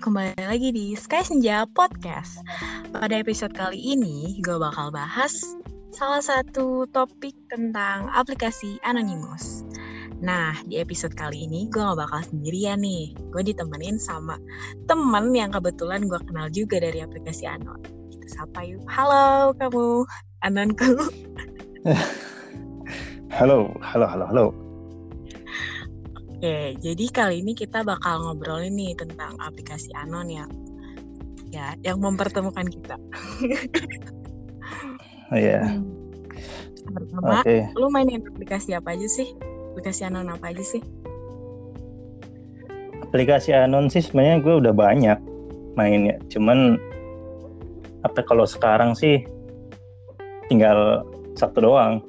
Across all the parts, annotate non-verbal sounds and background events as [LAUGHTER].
kembali lagi di Sky Senja Podcast. Pada episode kali ini, gue bakal bahas salah satu topik tentang aplikasi Anonymous. Nah, di episode kali ini gue gak bakal sendirian nih. Gue ditemenin sama temen yang kebetulan gue kenal juga dari aplikasi Anon. Kita sapa yuk. Halo kamu, Anonku. [LAUGHS] halo, halo, halo, halo. Oke, jadi kali ini kita bakal ngobrolin nih tentang aplikasi Anon ya. Ya, yang mempertemukan kita. Oh iya. Hmm. Pertama, Oke. lu mainin aplikasi apa aja sih? Aplikasi Anon apa aja sih? Aplikasi Anon sih sebenarnya gue udah banyak mainnya. Cuman apa kalau sekarang sih tinggal satu doang.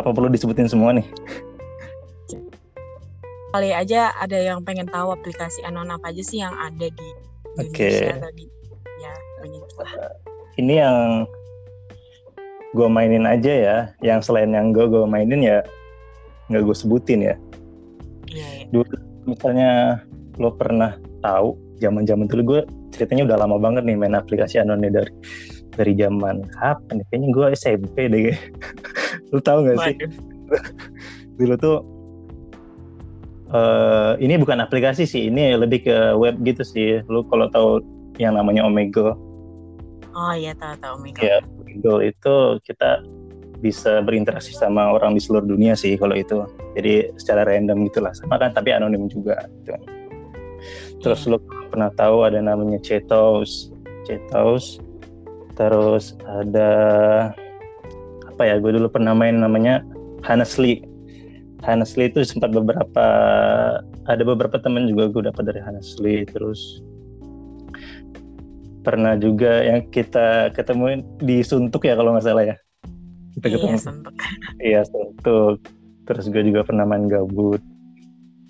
Apa perlu disebutin semua nih? Kali aja ada yang pengen tahu aplikasi Anon apa aja sih yang ada di Oke. Indonesia atau di ya banyak lah. Ini yang gue mainin aja ya. Yang selain yang gue gue mainin ya nggak gue sebutin ya. Iya, iya. Dulu misalnya lo pernah tahu zaman-zaman dulu gue ceritanya udah lama banget nih main aplikasi Anon dari dari zaman kapan ya? Kayaknya gue SMP deh. [LAUGHS] lo tau gak sih? Dulu tuh eh ini bukan aplikasi sih, ini lebih ke web gitu sih. Lu kalau tahu yang namanya Omegle, Oh iya tahu tahu Mega. ya Omegle itu kita bisa berinteraksi sama orang di seluruh dunia sih kalau itu. Jadi secara random gitulah, sama kan tapi anonim juga. Gitu. Terus lu pernah tahu ada namanya Chetos, Chetos. Terus ada apa ya? Gue dulu pernah main namanya Honestly. Honestly itu sempat beberapa ada beberapa temen juga gue dapat dari Honestly. Terus pernah juga yang kita ketemuin di Suntuk ya kalau nggak salah ya. Kita Iya, ketemu sentuk. [LAUGHS] Iya Suntuk. Terus gue juga pernah main Gabut.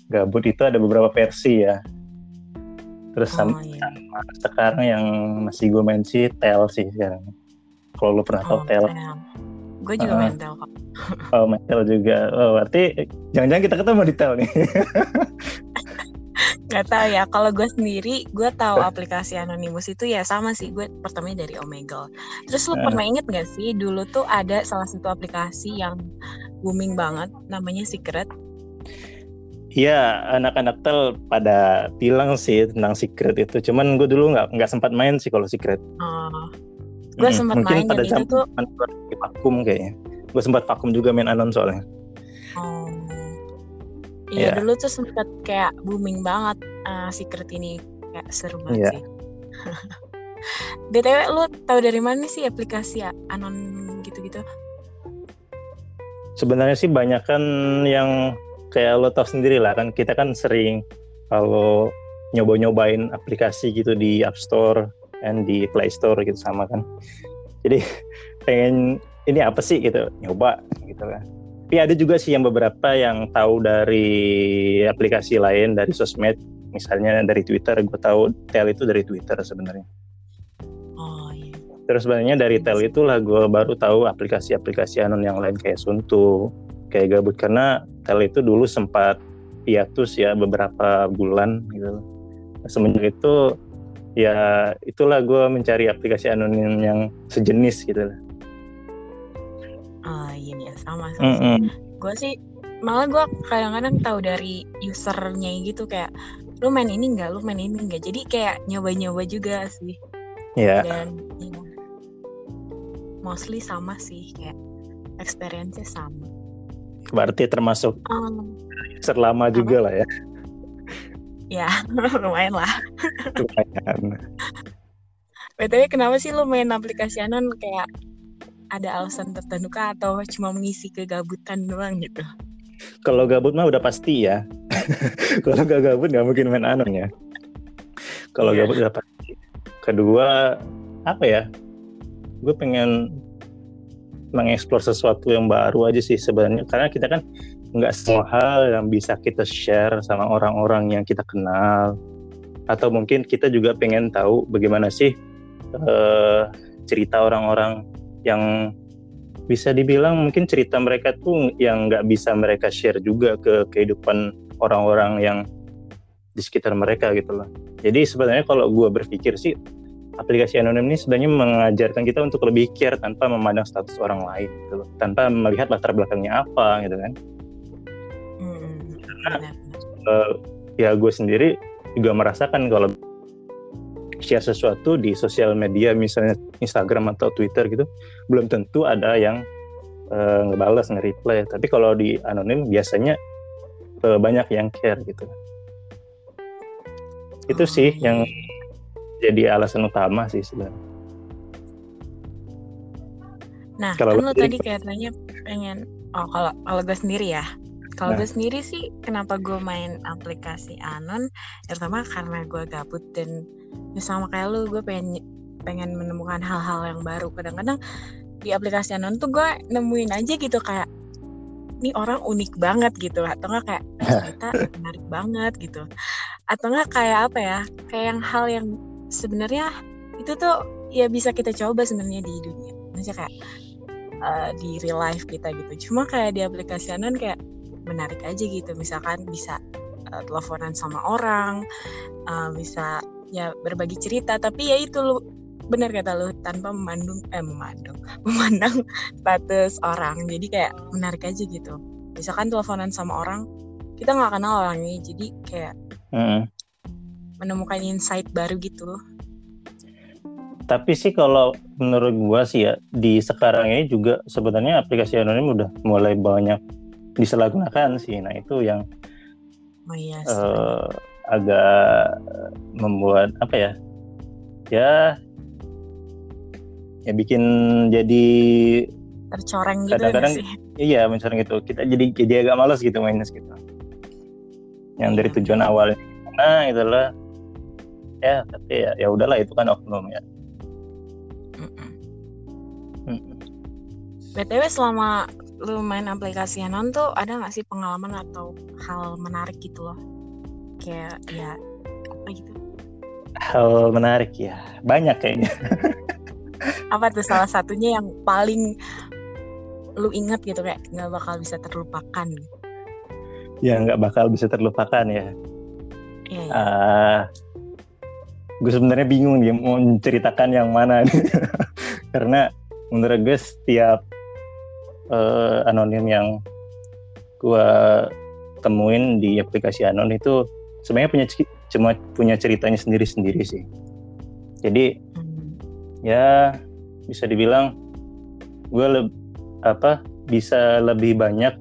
Gabut itu ada beberapa versi ya. Terus Oh sam- iya. sekarang yang masih gue main sih Tel sih sekarang. Kalau lu pernah tahu Oh, Tel, Gue juga main tel kok. [LAUGHS] oh main Tel juga. Oh berarti jangan-jangan kita ketemu di Tel nih. [LAUGHS] Gak tahu ya. Kalau gue sendiri, gue tahu aplikasi Anonymous itu ya sama sih. Gue pertamanya dari Omegle. Terus lu Eh. pernah inget gak sih dulu tuh ada salah satu aplikasi yang booming banget, namanya Secret. Iya anak-anak Tel pada bilang sih tentang Secret itu. Cuman gue dulu nggak nggak sempat main sih kalau Secret. Oh, gue Mm-mm. sempat main dan pada itu tuh vakum kayaknya. Gue sempat vakum juga main Anon soalnya. Oh. Iya Iya. dulu tuh sempet kayak booming banget uh, Secret ini kayak seru banget Iya. sih. [LAUGHS] BTW lu tahu dari mana sih aplikasi ya? Anon gitu-gitu? Sebenarnya sih banyak kan yang kayak lo tau sendiri lah kan kita kan sering kalau nyoba-nyobain aplikasi gitu di App Store dan di Play Store gitu sama kan. Jadi pengen ini apa sih gitu nyoba gitu kan. Tapi ada juga sih yang beberapa yang tahu dari aplikasi lain dari sosmed misalnya dari Twitter gue tahu Tel itu dari Twitter sebenarnya. Oh iya. Terus sebenarnya dari Tel itulah gue baru tahu aplikasi-aplikasi anon yang lain kayak Suntu, kayak Gabut karena Tel itu dulu sempat hiatus ya beberapa bulan gitu. Semenjak itu ya itulah gue mencari aplikasi anonim yang sejenis gitu lah. Oh iya iya sama sama. sih. Mm-mm. Gue sih malah gue kadang-kadang tahu dari usernya gitu kayak lu main ini enggak, lu main ini enggak. Jadi kayak nyoba-nyoba juga sih. Ya, Dan ya, mostly sama sih kayak experience-nya sama. berarti termasuk Um, user lama juga lah ya. Ya [LAUGHS] lumayan lah. Lumayan. BTW kenapa sih lu main aplikasi Anon kayak ada alasan tertentu kah atau cuma mengisi kegabutan doang gitu? Kalau gabut mah udah pasti ya. [LAUGHS] Kalau gak gabut nggak mungkin main anon ya. Kalau Iya. gabut udah pasti. Kedua apa ya? Gue pengen mengeksplor sesuatu yang baru aja sih sebenarnya. Karena kita kan nggak semua hal yang bisa kita share sama orang-orang yang kita kenal. Atau mungkin kita juga pengen tahu bagaimana sih eh, cerita orang-orang yang bisa dibilang mungkin cerita mereka tuh yang nggak bisa mereka share juga ke kehidupan orang-orang yang di sekitar mereka gitu loh. Jadi sebenarnya kalau gue berpikir sih aplikasi anonim ini sebenarnya mengajarkan kita untuk lebih care tanpa memandang status orang lain gitu loh, tanpa melihat latar belakangnya apa gitu kan. Karena uh, ya gue sendiri juga merasakan kalau share sesuatu di sosial media misalnya Instagram atau Twitter gitu belum tentu ada yang uh, ngebales nge-reply. Tapi kalau di anonim biasanya uh, banyak yang care gitu. Itu sih oh, yang jadi alasan utama sih sebenarnya. Nah kalau kan lo tadi katanya pengen oh kalau kalau gue sendiri ya kalau nah. gue sendiri sih kenapa gue main aplikasi Anon? Pertama karena gue gabut dan ya sama kayak lu gue pengen pengen menemukan hal-hal yang baru. Kadang-kadang di aplikasi Anon tuh gue nemuin aja gitu kayak ini orang unik banget gitu. Atau enggak kayak [LAUGHS] kita menarik banget gitu. Atau enggak kayak apa ya kayak yang hal yang sebenarnya itu tuh ya bisa kita coba sebenarnya di dunia. Misalnya kayak uh, di real life kita gitu. Cuma kayak di aplikasi Anon kayak menarik aja gitu. Misalkan bisa uh, teleponan sama orang uh, bisa ya berbagi cerita. Tapi ya itu lu benar kata lu tanpa memandung eh memandung [LAUGHS] memandang status orang. Jadi kayak menarik aja gitu. Misalkan teleponan sama orang kita nggak kenal orangnya. Jadi kayak mm. menemukan insight baru gitu tapi sih kalau menurut gua sih ya di sekarang ini juga sebenarnya aplikasi anonim udah mulai banyak disalahgunakan sih. Nah itu yang oh, iya, uh, agak membuat apa ya ya ya bikin jadi tercoreng gitu kadang-kadang iya mencoreng gitu. Kita jadi jadi agak malas gitu mainnya gitu. Yang dari iya. tujuan awal nah itulah ya tapi ya ya udahlah itu kan oknum ya. Btw selama lu main aplikasi Anon tuh ada nggak sih pengalaman atau hal menarik gitu loh? Kayak ya apa gitu? Hal menarik ya banyak kayaknya. [LAUGHS] Apa tuh salah satunya yang paling lu inget gitu kayak nggak bakal bisa terlupakan? Ya nggak bakal bisa terlupakan ya, ya, ya. Uh, gue sebenarnya bingung dia mau menceritakan yang mana [LAUGHS] karena menurut gue setiap uh, anonim yang gue temuin di aplikasi anon itu sebenarnya punya cuma punya ceritanya sendiri-sendiri sih. Jadi hmm. ya bisa dibilang gue apa bisa lebih banyak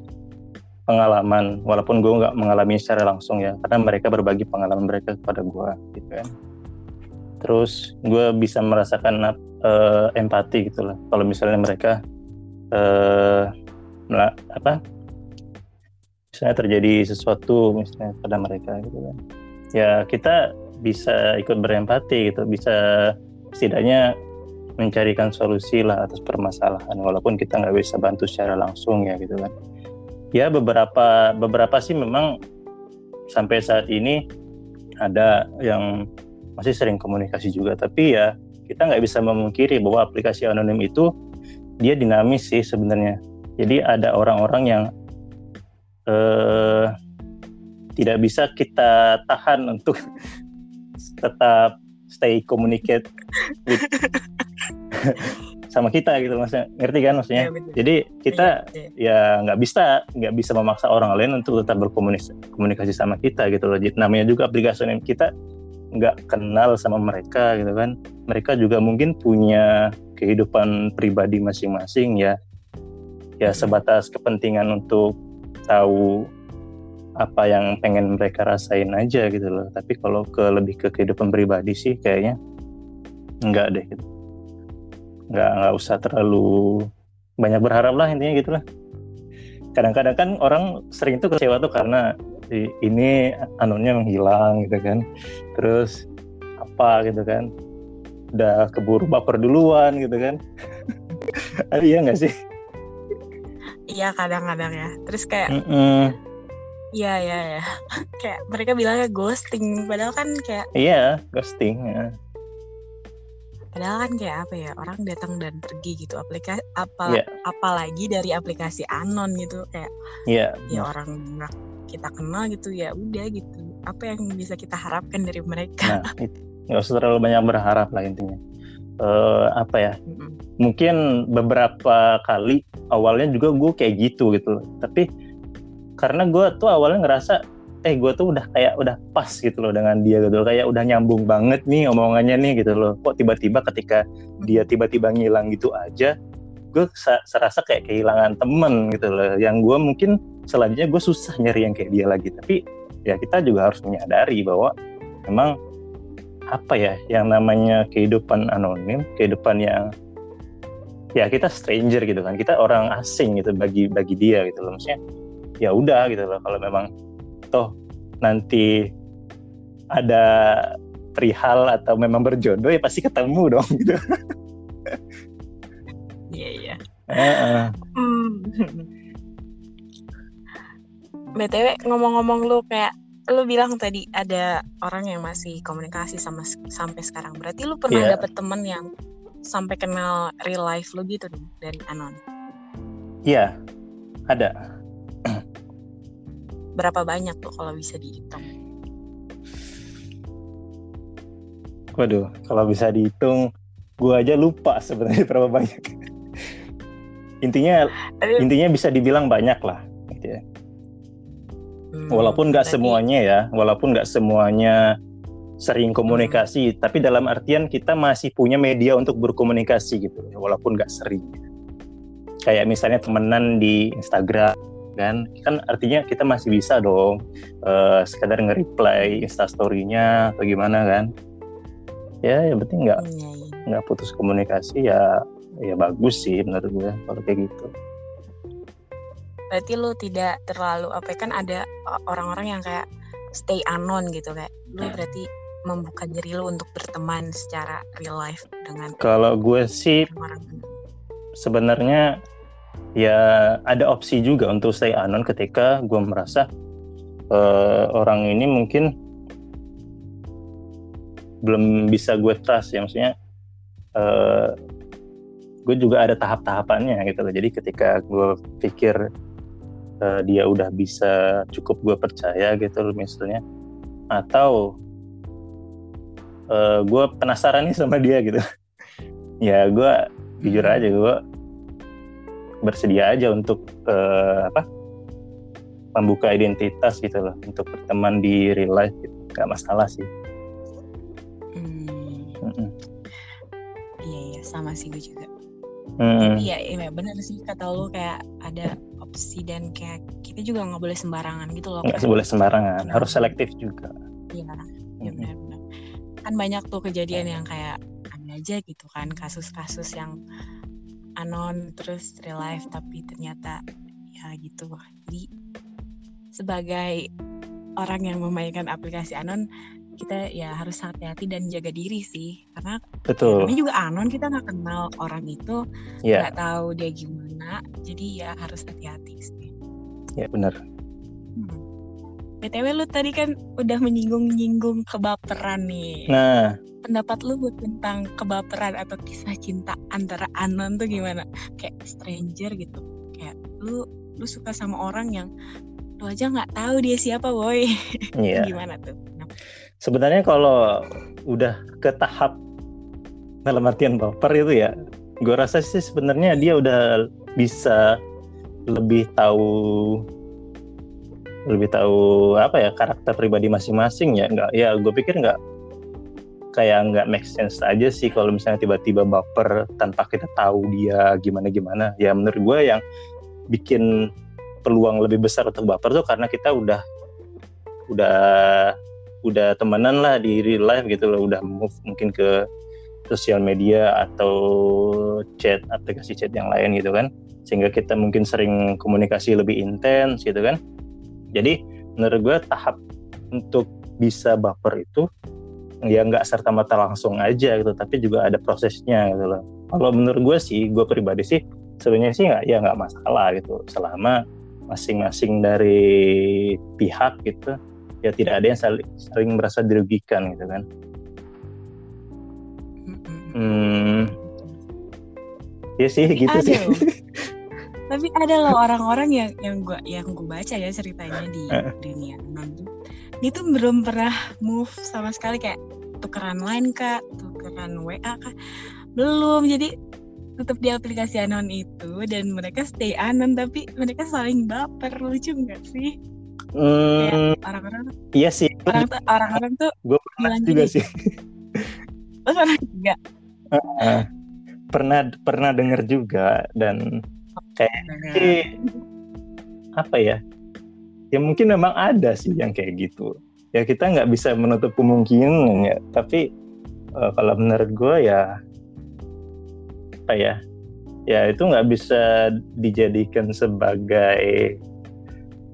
pengalaman walaupun gue nggak mengalami secara langsung ya karena mereka berbagi pengalaman mereka kepada gue gitu kan. Terus gue bisa merasakan uh, empati gitu lah kalau misalnya mereka uh, apa? Misalnya terjadi sesuatu misalnya pada mereka gitu kan. Ya kita bisa ikut berempati gitu. Bisa setidaknya mencarikan solusi lah atas permasalahan walaupun kita nggak bisa bantu secara langsung ya gitu kan. Ya beberapa beberapa sih memang sampai saat ini ada yang masih sering komunikasi juga. Tapi ya kita nggak bisa memungkiri bahwa aplikasi anonim itu dia dinamis sih sebenarnya. Jadi ada orang-orang yang eh, tidak bisa kita tahan untuk [LAUGHS] tetap stay communicate with [LAUGHS] sama kita gitu maksudnya. Ngerti kan maksudnya? Ya, jadi kita ya, ya nggak ya bisa nggak bisa memaksa orang lain untuk tetap berkomunikasi sama kita gitu loh. Namanya juga aplikasi kita nggak kenal sama mereka gitu kan. Mereka juga mungkin punya kehidupan pribadi masing-masing ya. Ya sebatas kepentingan untuk tahu apa yang pengen mereka rasain aja gitu loh. Tapi kalau ke lebih ke kehidupan pribadi sih kayaknya enggak deh gitu. Nggak nggak usah terlalu banyak berharap lah intinya gitu lah kadang-kadang kan orang sering tuh kecewa tuh karena ini anunya menghilang gitu kan terus apa gitu kan udah keburu baper duluan gitu kan [LAUGHS] iya nggak sih Iya kadang-kadang ya. Terus kayak mm -mm. Iya iya ya. [LAUGHS] kayak mereka bilangnya ghosting, padahal kan kayak Iya, ghosting. Ya. Padahal kan kayak apa ya, orang datang dan pergi gitu. Aplikasi apa yeah. apalagi dari aplikasi anon gitu kayak Iya. Yeah. Ya orang kita kenal gitu ya udah gitu. apa yang bisa kita harapkan dari mereka? Nah itu nggak usah terlalu banyak berharap lah intinya. Uh, apa ya? Mm-hmm. mungkin beberapa kali awalnya juga gue kayak gitu gitu. Tapi karena gue tuh awalnya ngerasa eh gue tuh udah kayak udah pas gitu loh dengan dia gitu loh. kayak udah nyambung banget nih omongannya nih gitu loh. Kok tiba-tiba ketika dia tiba-tiba ngilang gitu aja gue serasa kayak kehilangan temen gitu loh. Yang gue mungkin selanjutnya gue susah nyari yang kayak dia lagi tapi ya kita juga harus menyadari bahwa memang apa ya yang namanya kehidupan anonim kehidupan yang ya kita stranger gitu kan kita orang asing gitu bagi bagi dia gitu loh maksudnya ya udah gitu loh kalau memang toh nanti ada perihal atau memang berjodoh ya pasti ketemu dong [LAUGHS] gitu. Iya iya. Hmm. [LAUGHS] btw ngomong-ngomong lu kayak lu bilang tadi ada orang yang masih komunikasi sama sampai sekarang. Berarti lu pernah yeah. dapet temen yang sampai kenal real life lu gitu dari anon? Iya, yeah, ada berapa banyak tuh kalau bisa dihitung? Waduh, kalau bisa dihitung, gue aja lupa sebenarnya [LAUGHS] berapa banyak. intinya, Aduh. intinya bisa dibilang banyak lah, gitu ya. Hmm, walaupun nggak semuanya ya, walaupun nggak semuanya sering komunikasi, hmm. tapi dalam artian kita masih punya media untuk berkomunikasi gitu, walaupun nggak sering. Kayak misalnya temenan di Instagram, kan kan artinya kita masih bisa dong uh, sekadar nge-reply instastorynya atau gimana kan ya yang penting nggak iya, iya. nggak putus komunikasi ya ya bagus sih menurut gue kalau kayak gitu berarti lu tidak terlalu apa kan ada orang-orang yang kayak stay anon gitu kayak lu berarti membuka diri lu untuk berteman secara real life dengan kalau gue sih sebenarnya ya ada opsi juga untuk stay anon ketika gue merasa uh, orang ini mungkin belum bisa gue trust ya maksudnya uh, gue juga ada tahap-tahapannya gitu loh. Jadi ketika gue pikir uh, dia udah bisa cukup gue percaya gitu misalnya. Atau uh, gue penasaran nih sama dia gitu. [LAUGHS] Ya gue jujur aja gue bersedia aja untuk uh, apa membuka identitas gitu loh untuk berteman di real life gitu. Nggak masalah sih. Hmm. iya iya sama sih gue juga hmm. iya iya benar sih kata lo kayak ada opsi dan kayak kita juga nggak boleh sembarangan gitu loh nggak boleh sembarangan nah, harus selektif juga. Iya iya benar-benar kan banyak tuh kejadian yang kayak ada aja gitu kan kasus-kasus yang anon terus real life tapi ternyata ya gitu. Jadi sebagai orang yang memainkan aplikasi anon kita ya harus hati-hati dan jaga diri sih karena betul ini juga anon kita nggak kenal orang itu iya. nggak yeah. tahu dia gimana jadi ya harus hati-hati sih ya benar hmm. btw lu tadi kan udah menyinggung-nyinggung kebaperan nih nah pendapat lu buat tentang kebaperan atau kisah cinta antara Anon tuh gimana? Kayak stranger gitu. Kayak lu lu suka sama orang yang lu aja nggak tahu dia siapa, boy. Iya. [LAUGHS] gimana tuh? Sebenarnya kalau udah ke tahap dalam artian baper itu ya, gue rasa sih sebenarnya dia udah bisa lebih tahu lebih tahu apa ya karakter pribadi masing-masing ya nggak ya gue pikir nggak kayak nggak make sense aja sih kalau misalnya tiba-tiba baper tanpa kita tahu dia gimana-gimana. Ya menurut gue yang bikin peluang lebih besar untuk baper tuh karena kita udah udah udah temenan lah di real life gitu loh, udah move mungkin ke sosial media atau chat aplikasi chat yang lain gitu kan. Sehingga kita mungkin sering komunikasi lebih intens gitu kan. Jadi menurut gue tahap untuk bisa baper itu ya nggak serta merta langsung aja gitu tapi juga ada prosesnya gitu loh. Kalau menurut gue sih gue pribadi sih sebenarnya sih nggak ya nggak masalah gitu. Selama masing-masing dari pihak gitu ya tidak ada yang saling, saling merasa dirugikan gitu kan. Hmm. Ya sih gitu Aduh. sih [LAUGHS] tapi ada loh orang-orang yang yang gue yang gue baca ya ceritanya di dunia non dia tuh belum pernah move sama sekali kayak tukeran line kak tukeran WA kak belum jadi tetap di aplikasi anon itu dan mereka stay anon tapi mereka saling baper lucu nggak sih Hmm, orang-orang iya sih. orang tuh orang-orang tuh Gue pernah juga gini. sih. [LAUGHS] oh pernah juga Ah, pernah pernah dengar juga dan kayak sih apa ya? Ya mungkin memang ada sih yang kayak gitu. Ya kita nggak bisa menutup kemungkinan ya. Tapi eh, kalau menurut gue ya apa ya? Ya itu nggak bisa dijadikan sebagai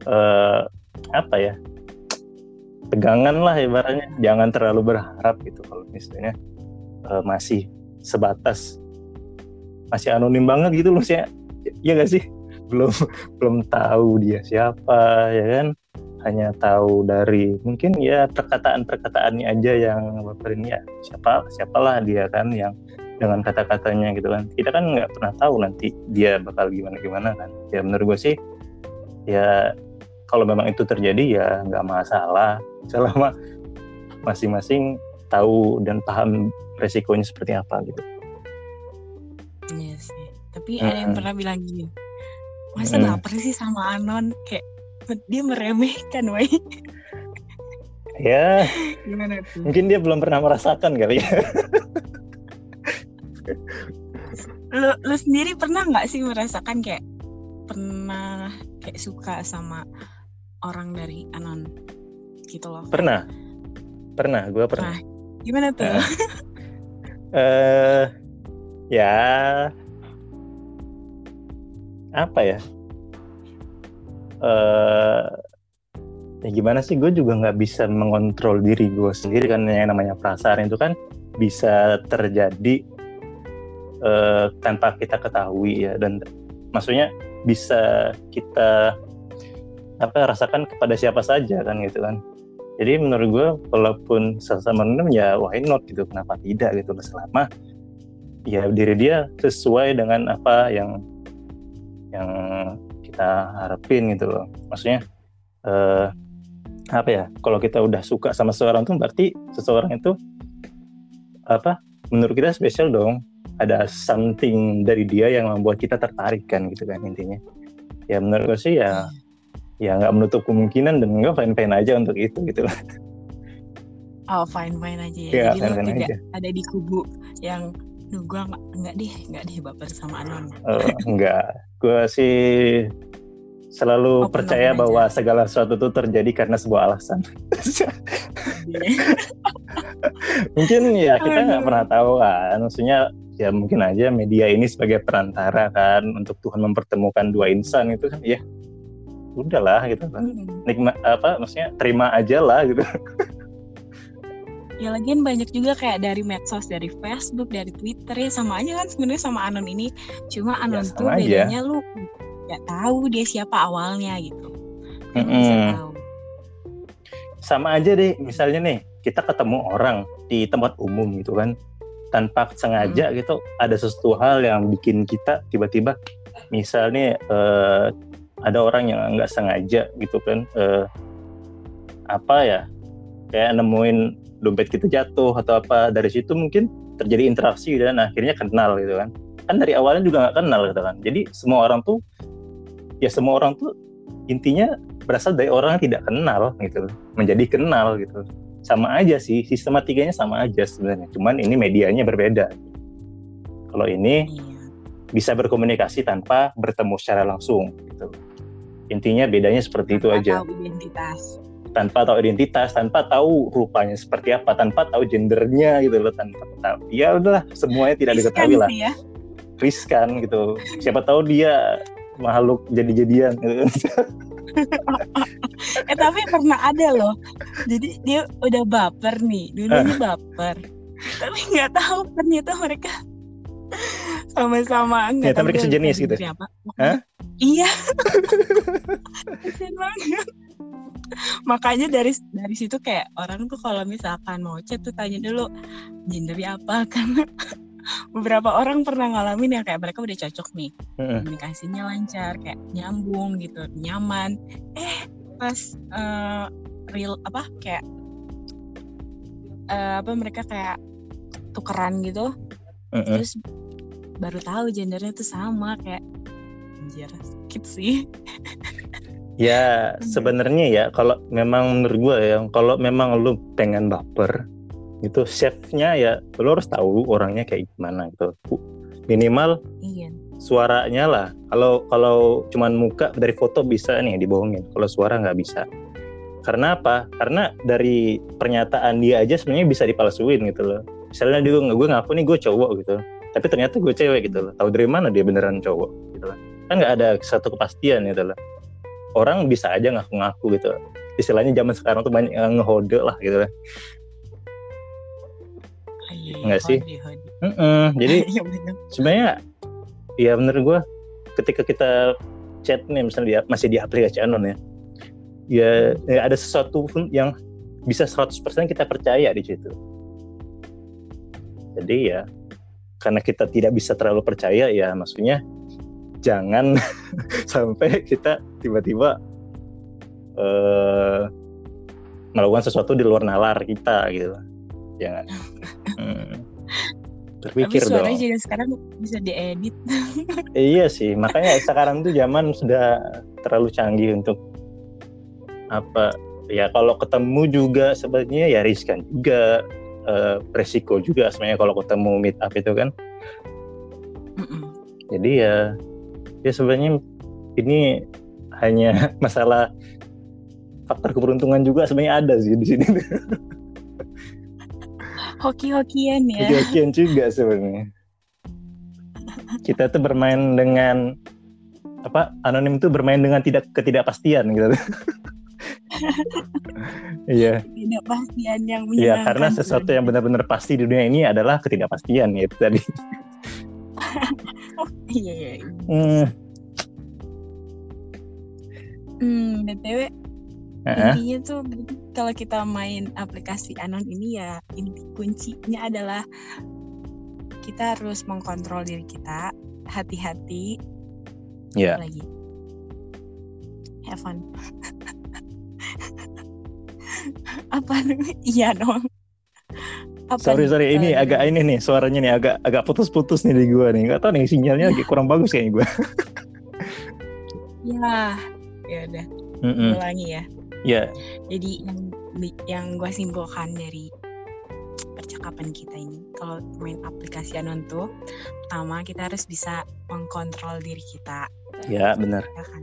eh, apa ya? Pegangan lah ibaratnya. Jangan terlalu berharap gitu kalau misalnya eh, masih sebatas masih anonim banget gitu loh sih ya gak sih belum belum tahu dia siapa ya kan hanya tahu dari mungkin ya perkataan-perkataannya aja yang baperin ya siapa siapalah dia kan yang dengan kata-katanya gitu kan kita kan nggak pernah tahu nanti dia bakal gimana gimana kan ya menurut gue sih ya kalau memang itu terjadi ya nggak masalah selama masing-masing tahu dan paham resikonya seperti apa gitu Iya sih. Tapi ada yang pernah bilang gini, masa Mm-mm. baper sih sama Anon? Kayak dia meremehkan, woi. ya Gimana tuh? mungkin dia belum pernah merasakan kali ya Lu, lu sendiri pernah nggak sih merasakan kayak pernah kayak suka sama orang dari Anon gitu loh? pernah. Pernah gue pernah. Gimana tuh? Eh, [LAUGHS] eh ya. Apa ya? Eh ya gimana sih? Gue juga nggak bisa mengontrol diri gue sendiri kan yang namanya perasaan itu kan bisa terjadi eh, tanpa kita ketahui ya. Dan maksudnya bisa kita apa rasakan kepada siapa saja kan gitu kan. Jadi menurut gue walaupun sesama minum ya why not gitu. Kenapa tidak gitu. Selama ya diri dia sesuai dengan apa yang yang kita harapin gitu loh. Maksudnya eh, apa ya kalau kita udah suka sama seseorang tuh berarti seseorang itu apa menurut kita spesial dong. Ada something dari dia yang membuat kita tertarik kan gitu kan intinya. Ya menurut gue sih ya ya nggak menutup kemungkinan dan nggak fine fine aja untuk itu gitu loh Oh fine fine aja ya. Iya, Jadi lu fine-fine tidak aja. ada di kubu yang Duh, gue nggak nggak deh nggak deh baper sama Anon. Eh, enggak, gue sih selalu Open-open percaya aja. bahwa segala sesuatu itu terjadi karena sebuah alasan. [LAUGHS] mungkin ya kita nggak pernah tahu kan, maksudnya ya mungkin aja media ini sebagai perantara kan untuk Tuhan mempertemukan dua insan itu kan ya udahlah gitu kan. Hmm. Nikmat apa maksudnya terima aja lah gitu. [LAUGHS] Ya lagian banyak juga kayak dari medsos, dari Facebook, dari Twitter ya sama aja kan sebenarnya sama Anon ini. Cuma Anon Ya, tuh aja. bedanya lu nggak tahu dia siapa awalnya gitu. Mm-mm. tahu. sama aja deh misalnya nih kita ketemu orang di tempat umum gitu kan tanpa sengaja gitu ada sesuatu hal yang bikin kita tiba-tiba misalnya eh, ada orang yang nggak sengaja gitu kan eh, apa ya kayak nemuin dompet kita jatuh atau apa. Dari situ mungkin terjadi interaksi dan akhirnya kenal gitu kan. Kan dari awalnya juga nggak kenal gitu kan. Jadi semua orang tuh ya semua orang tuh intinya berasal dari orang yang tidak kenal gitu menjadi kenal gitu. Sama aja sih sistematikanya sama aja sebenarnya. Cuman ini medianya berbeda. Kalau ini Iya. bisa berkomunikasi tanpa bertemu secara langsung gitu intinya bedanya seperti itu Tanpa aja Tahu identitas. tanpa tahu identitas tanpa tahu rupanya seperti apa tanpa tahu gendernya gitu loh tanpa tahu ya udahlah semuanya tidak Riskan diketahui lah sih ya. riskan gitu siapa tahu dia makhluk jadi-jadian gitu. [LAUGHS] Eh tapi pernah ada loh. Jadi dia udah baper nih, dulunya baper. Tapi nggak tahu ternyata mereka sama-sama nggak Ternyata tahu mereka sejenis gitu? siapa. Hah? Iya. [LAUGHS] Banget. Makanya dari dari situ kayak orang tuh kalau misalkan mau chat tuh tanya dulu gendernya apa [LAUGHS] karena beberapa orang pernah ngalamin ya kayak mereka udah cocok nih komunikasinya lancar kayak nyambung gitu nyaman eh pas eh, real apa kayak eh, apa mereka kayak tukeran gitu Terus baru tahu gendernya tuh sama kayak anjir sakit sih. Ya [LAUGHS] sebenarnya ya kalau memang menurut gue ya kalau memang lu pengen baper itu chefnya ya lu harus tahu orangnya kayak gimana gitu. Minimal iya. suaranya lah. Kalau kalau cuman muka dari foto bisa nih dibohongin. Kalau suara nggak bisa. Karena apa? Karena dari pernyataan dia aja sebenarnya bisa dipalsuin gitu loh misalnya dia gue ngaku nih gue cowok gitu tapi ternyata gue cewek gitu loh tahu dari mana dia beneran cowok gitu loh kan nggak ada satu kepastian gitu loh orang bisa aja ngaku-ngaku gitu istilahnya zaman sekarang tuh banyak yang ngehode lah gitu loh Iya, Nggak sih? hode, hode. Mm-mm. jadi [LAUGHS] Iya, bener. sebenarnya ya menurut gue ketika kita chat nih misalnya dia masih di aplikasi anon ya ya, ya ada sesuatu pun yang bisa 100% kita percaya di situ jadi ya karena kita tidak bisa terlalu percaya ya maksudnya jangan [LAUGHS] sampai kita tiba-tiba eh, melakukan sesuatu di luar nalar kita gitu jangan [LAUGHS] hmm. Tapi berpikir dong suaranya juga sekarang bisa diedit. [LAUGHS] Iya sih, makanya sekarang tuh zaman sudah terlalu canggih untuk apa ya kalau ketemu juga sebenarnya ya riskan juga eh, resiko juga sebenarnya kalau ketemu meet up itu kan. Mm-mm. Jadi ya ya sebenarnya ini hanya [LAUGHS] masalah faktor keberuntungan juga sebenarnya ada sih di sini. [LAUGHS] Hoki-hokian ya. Kejadian juga sebenarnya. Kita tuh bermain dengan apa anonim tuh bermain dengan tidak ketidakpastian gitu. [LAUGHS] [LAUGHS] Iya. Tidak pastian yang Iya, karena sesuatu yang benar-benar pasti di dunia ini adalah ketidakpastian ya itu tadi. [LAUGHS] Iya, iya. iya. Hmm, Hmm, BTW heeh. intinya tuh kalau kita main aplikasi Anon ini ya inti kuncinya adalah kita harus mengkontrol diri kita, hati-hati Iya. lagi. Have fun. [LAUGHS] Apa? Iya dong. Apa Sorry nih, sorry ini agak ini nih suaranya nih agak agak putus-putus nih di gua nih. Gak tau nih sinyalnya lagi kurang bagus kayaknya gua. Ya, ya udah Mm-mm. ulangi ya. Iya. Jadi yang yang gue simpulkan dari percakapan kita ini, kalau main aplikasi Anon tuh, pertama kita harus bisa mengkontrol diri kita, Ya benar. ya kan?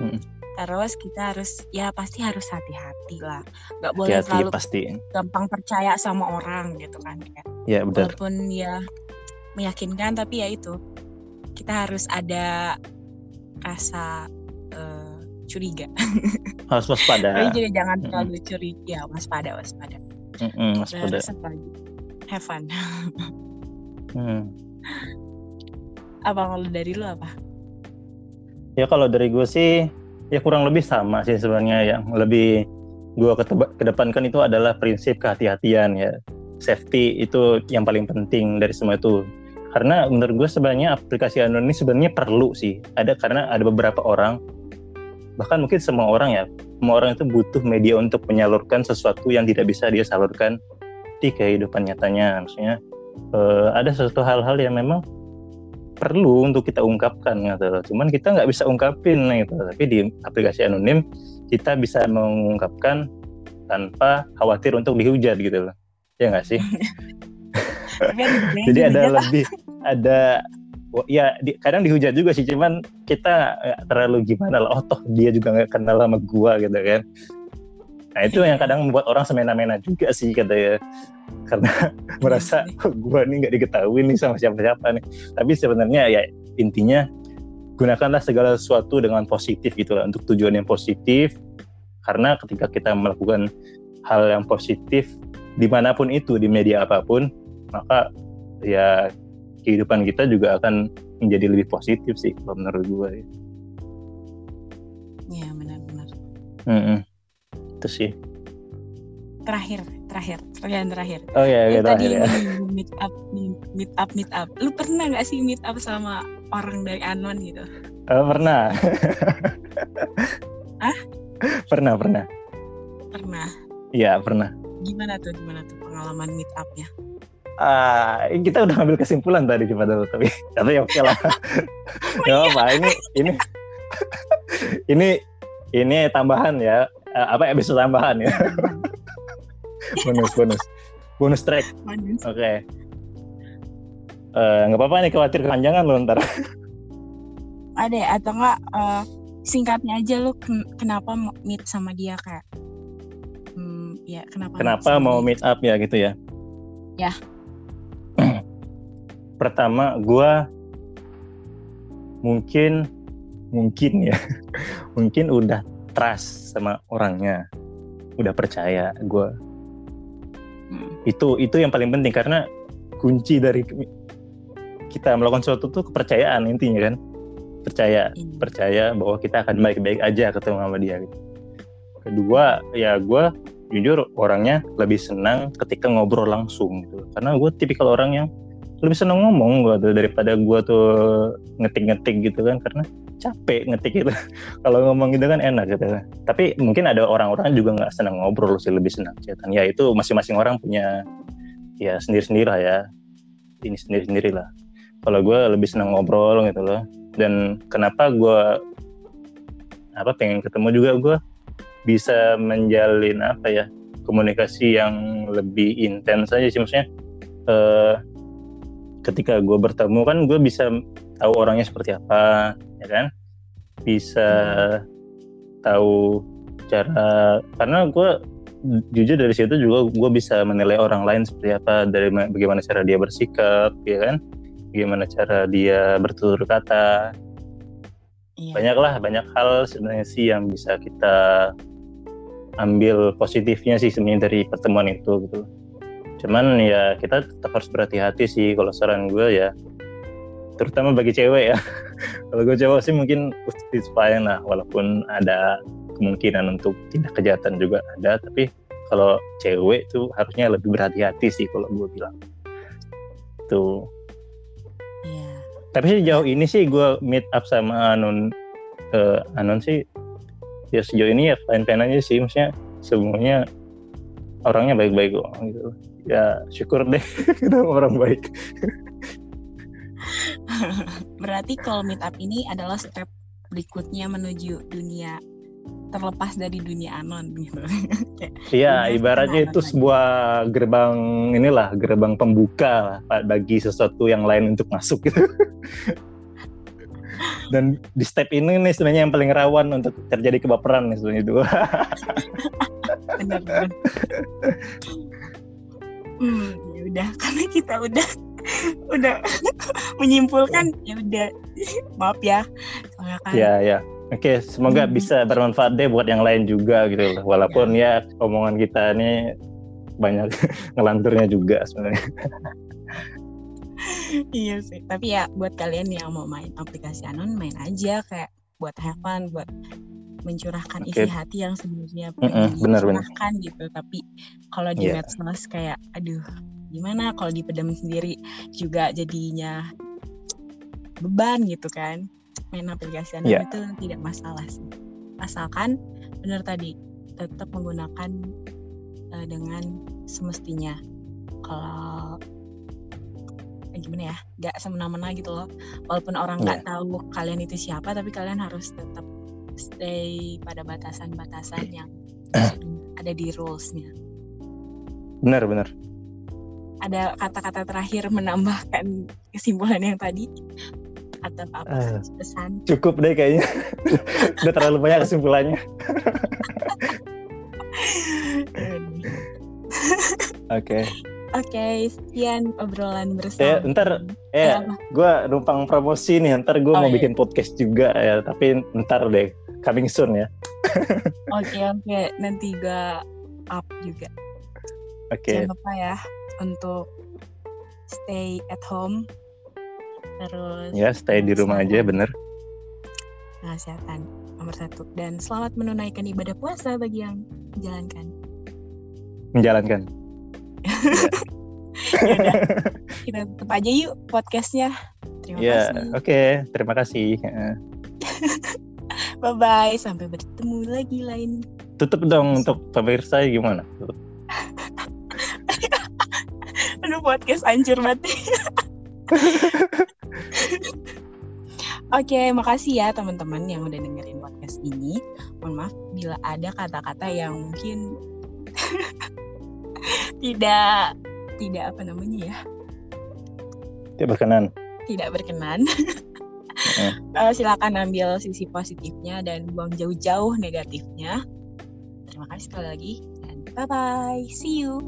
Mm. Terus kita harus, ya pasti harus hati-hati lah, nggak boleh Hati-hati terlalu pasti. gampang percaya sama orang gitu kan, kayak Ya benar. walaupun ya meyakinkan, tapi ya itu kita harus ada rasa eh, curiga. [LAUGHS] Harus waspada. Tapi juga jangan terlalu curiga, ya waspada, waspada. Mm-mm, waspada. Have fun. [LAUGHS] Hmm. apa kalau dari lu apa? Ya kalau dari gue sih ya kurang lebih sama sih sebenarnya. Yang lebih gue kedepankan itu adalah prinsip kehati-hatian ya. Safety itu yang paling penting dari semua itu. Karena menurut gue sebenarnya aplikasi Anon ini sebenarnya perlu sih. Ada karena ada beberapa orang bahkan mungkin semua orang ya. Semua orang itu butuh media untuk menyalurkan sesuatu yang tidak bisa dia salurkan di kehidupan nyatanya. Maksudnya eh, ada sesuatu hal-hal yang memang perlu untuk kita ungkapkan gitu loh. Cuman kita nggak bisa ungkapin gitu. Tapi di aplikasi anonim kita bisa mengungkapkan tanpa khawatir untuk dihujat gitu loh. Ya nggak sih? [LAUGHS] Jadi ada lebih ada ya di- kadang dihujat juga sih cuman kita nggak terlalu gimana lah oh toh dia juga nggak kenal sama gua gitu kan nah itu yang kadang membuat orang semena-mena juga sih katanya karena [LAUGHS] merasa "Oh, gua nih nggak diketahui nih sama siapa-siapa nih tapi sebenarnya ya intinya gunakanlah segala sesuatu dengan positif gitu lah untuk tujuan yang positif karena ketika kita melakukan hal yang positif di mana pun itu di media apa pun maka ya kehidupan kita juga akan menjadi lebih positif sih kalau menurut gue ya. Iya benar-benar. Mm-mm. Itu sih Terakhir, terakhir, pertanyaan terakhir. oh ya Lu gitu tadi menyinggung [LAUGHS] meet up, meet up, meet up. Lu pernah nggak sih meet up sama orang dari Anon gitu? Oh, pernah Hah? [LAUGHS] pernah pernah pernah. Iya pernah. Gimana tuh gimana tuh pengalaman meet up-nya? Ah, kita udah ambil kesimpulan tadi pada tapi [LAUGHS] tapi oke lah. ya apa ini ini ini ini tambahan ya apa episode tambahan ya? [LAUGHS] Bonus bonus. Bonus track. Oke. Eh, nggak apa-apa nih khawatir kepanjangan lo ntar. Ada ya? atau enggak eh, singkatnya aja lu ken- kenapa meet sama dia kayak hmm, ya kenapa kenapa mau meet up ya gitu ya? Ya. [CLEARS THROAT] pertama gua mungkin mungkin ya. [LAUGHS] Mungkin udah trust sama orangnya udah percaya gua Hmm. itu itu yang paling penting karena kunci dari kita melakukan sesuatu tuh kepercayaan intinya kan percaya Iya. percaya bahwa kita akan baik-baik aja ketemu sama dia gitu. kedua ya gue jujur orangnya lebih senang ketika ngobrol langsung gitu karena gue tipikal orang yang lebih senang ngomong gue tuh daripada gue tuh ngetik-ngetik gitu kan karena capek ngetik itu. [LAUGHS] Kalau ngomong gitu kan enak gitu. Tapi mungkin ada orang-orang juga nggak senang ngobrol sih lebih senang chatan. Ya itu masing-masing orang punya ya sendiri-sendiri lah ya. Ini sendiri-sendiri lah. Kalau gue lebih senang ngobrol gitu loh. Dan kenapa gue apa pengen ketemu juga gue bisa menjalin apa ya komunikasi yang lebih intens aja sih maksudnya eh, ketika gue bertemu kan gue bisa tahu orangnya seperti apa ya kan? Bisa tahu cara karena gue jujur dari situ juga gue bisa menilai orang lain seperti apa dari ma- bagaimana cara dia bersikap ya kan? Bagaimana cara dia bertutur kata. Iya. banyak lah banyak hal sebenarnya sih yang bisa kita ambil positifnya sih sebenarnya dari pertemuan itu gitu cuman ya kita tetap harus berhati-hati sih kalau saran gue ya. Terutama bagi cewek ya. [LAUGHS] Kalau gue cowok sih mungkin it's fine lah walaupun ada kemungkinan untuk tindak kejahatan juga ada tapi kalau cewek tuh harusnya lebih berhati-hati sih kalau gue bilang. Tuh. Iya. tapi sih jauh ini sih gue meet up sama Anon eh, Anon sih ya sejauh ini ya fine fine aja sih. Maksudnya semuanya orangnya baik-baik kok gitu ya syukur deh [LAUGHS] kita orang baik [LAUGHS] Berarti kalau meet up ini adalah step berikutnya menuju dunia terlepas dari dunia anon gitu. [LAUGHS] Iya ibaratnya itu lagi. sebuah gerbang inilah gerbang pembuka lah bagi sesuatu yang lain untuk masuk gitu dan di step ini nih sebenarnya yang paling rawan untuk terjadi kebaperan nih sebenarnya itu benar benar. Hmm, ya udah [LAUGHS] karena kita udah udah [LAUGHS] menyimpulkan ya udah. [LAUGHS] Maaf ya soalnya kan ya ya. Oke semoga Hmm. bisa bermanfaat deh buat yang lain juga gitu loh. Walaupun ya. omongan kita ini banyak ngelanturnya juga sebenarnya. Iya sih tapi ya buat kalian yang mau main aplikasi anon main aja kayak buat have fun buat mencurahkan isi hati yang sebenarnya benar. dicurahkan gitu tapi kalau di Iya. medsos kayak aduh gimana kalau dipedam sendiri juga jadinya beban gitu kan main aplikasi Iya. itu tidak masalah sih asalkan benar tadi tetap menggunakan eh, dengan semestinya kalau eh, gimana ya nggak semena-mena gitu loh walaupun orang nggak Iya. tahu kalian itu siapa tapi kalian harus tetap stay pada batasan-batasan yang ada di rulesnya. Benar benar. Ada kata-kata terakhir menambahkan kesimpulan yang tadi? Atau apa Ah. pesan? cukup deh kayaknya. [LAUGHS] Udah terlalu banyak kesimpulannya. Oke. Oke sekian obrolan eh bersama ntar eh gue numpang promosi nih. Ntar gue Oh, mau iya. bikin podcast juga ya tapi ntar deh coming soon ya. [LAUGHS] Oke oke. Nanti gue up juga. Oke. Jangan lupa ya untuk stay at home. Terus ya stay di rumah aja bener. Kesehatan nomor satu. Dan selamat menunaikan ibadah puasa bagi yang menjalankan. Menjalankan. [LAUGHS] Yaudah, kita tutup aja yuk podcastnya. Terima ya kasih. oke. Terima kasih. [LAUGHS] bye bye sampai bertemu lagi lain tutup dong untuk pemirsa gimana? [LAUGHS] Aduh podcast hancur banget. [LAUGHS] Oke, makasih ya teman-teman yang udah dengerin podcast ini. Mohon maaf bila ada kata-kata yang mungkin [LAUGHS] tidak tidak apa namanya ya? Tidak berkenan. Tidak berkenan. Uh, silakan ambil sisi positifnya dan buang jauh-jauh negatifnya. Terima kasih sekali lagi dan bye bye. See you.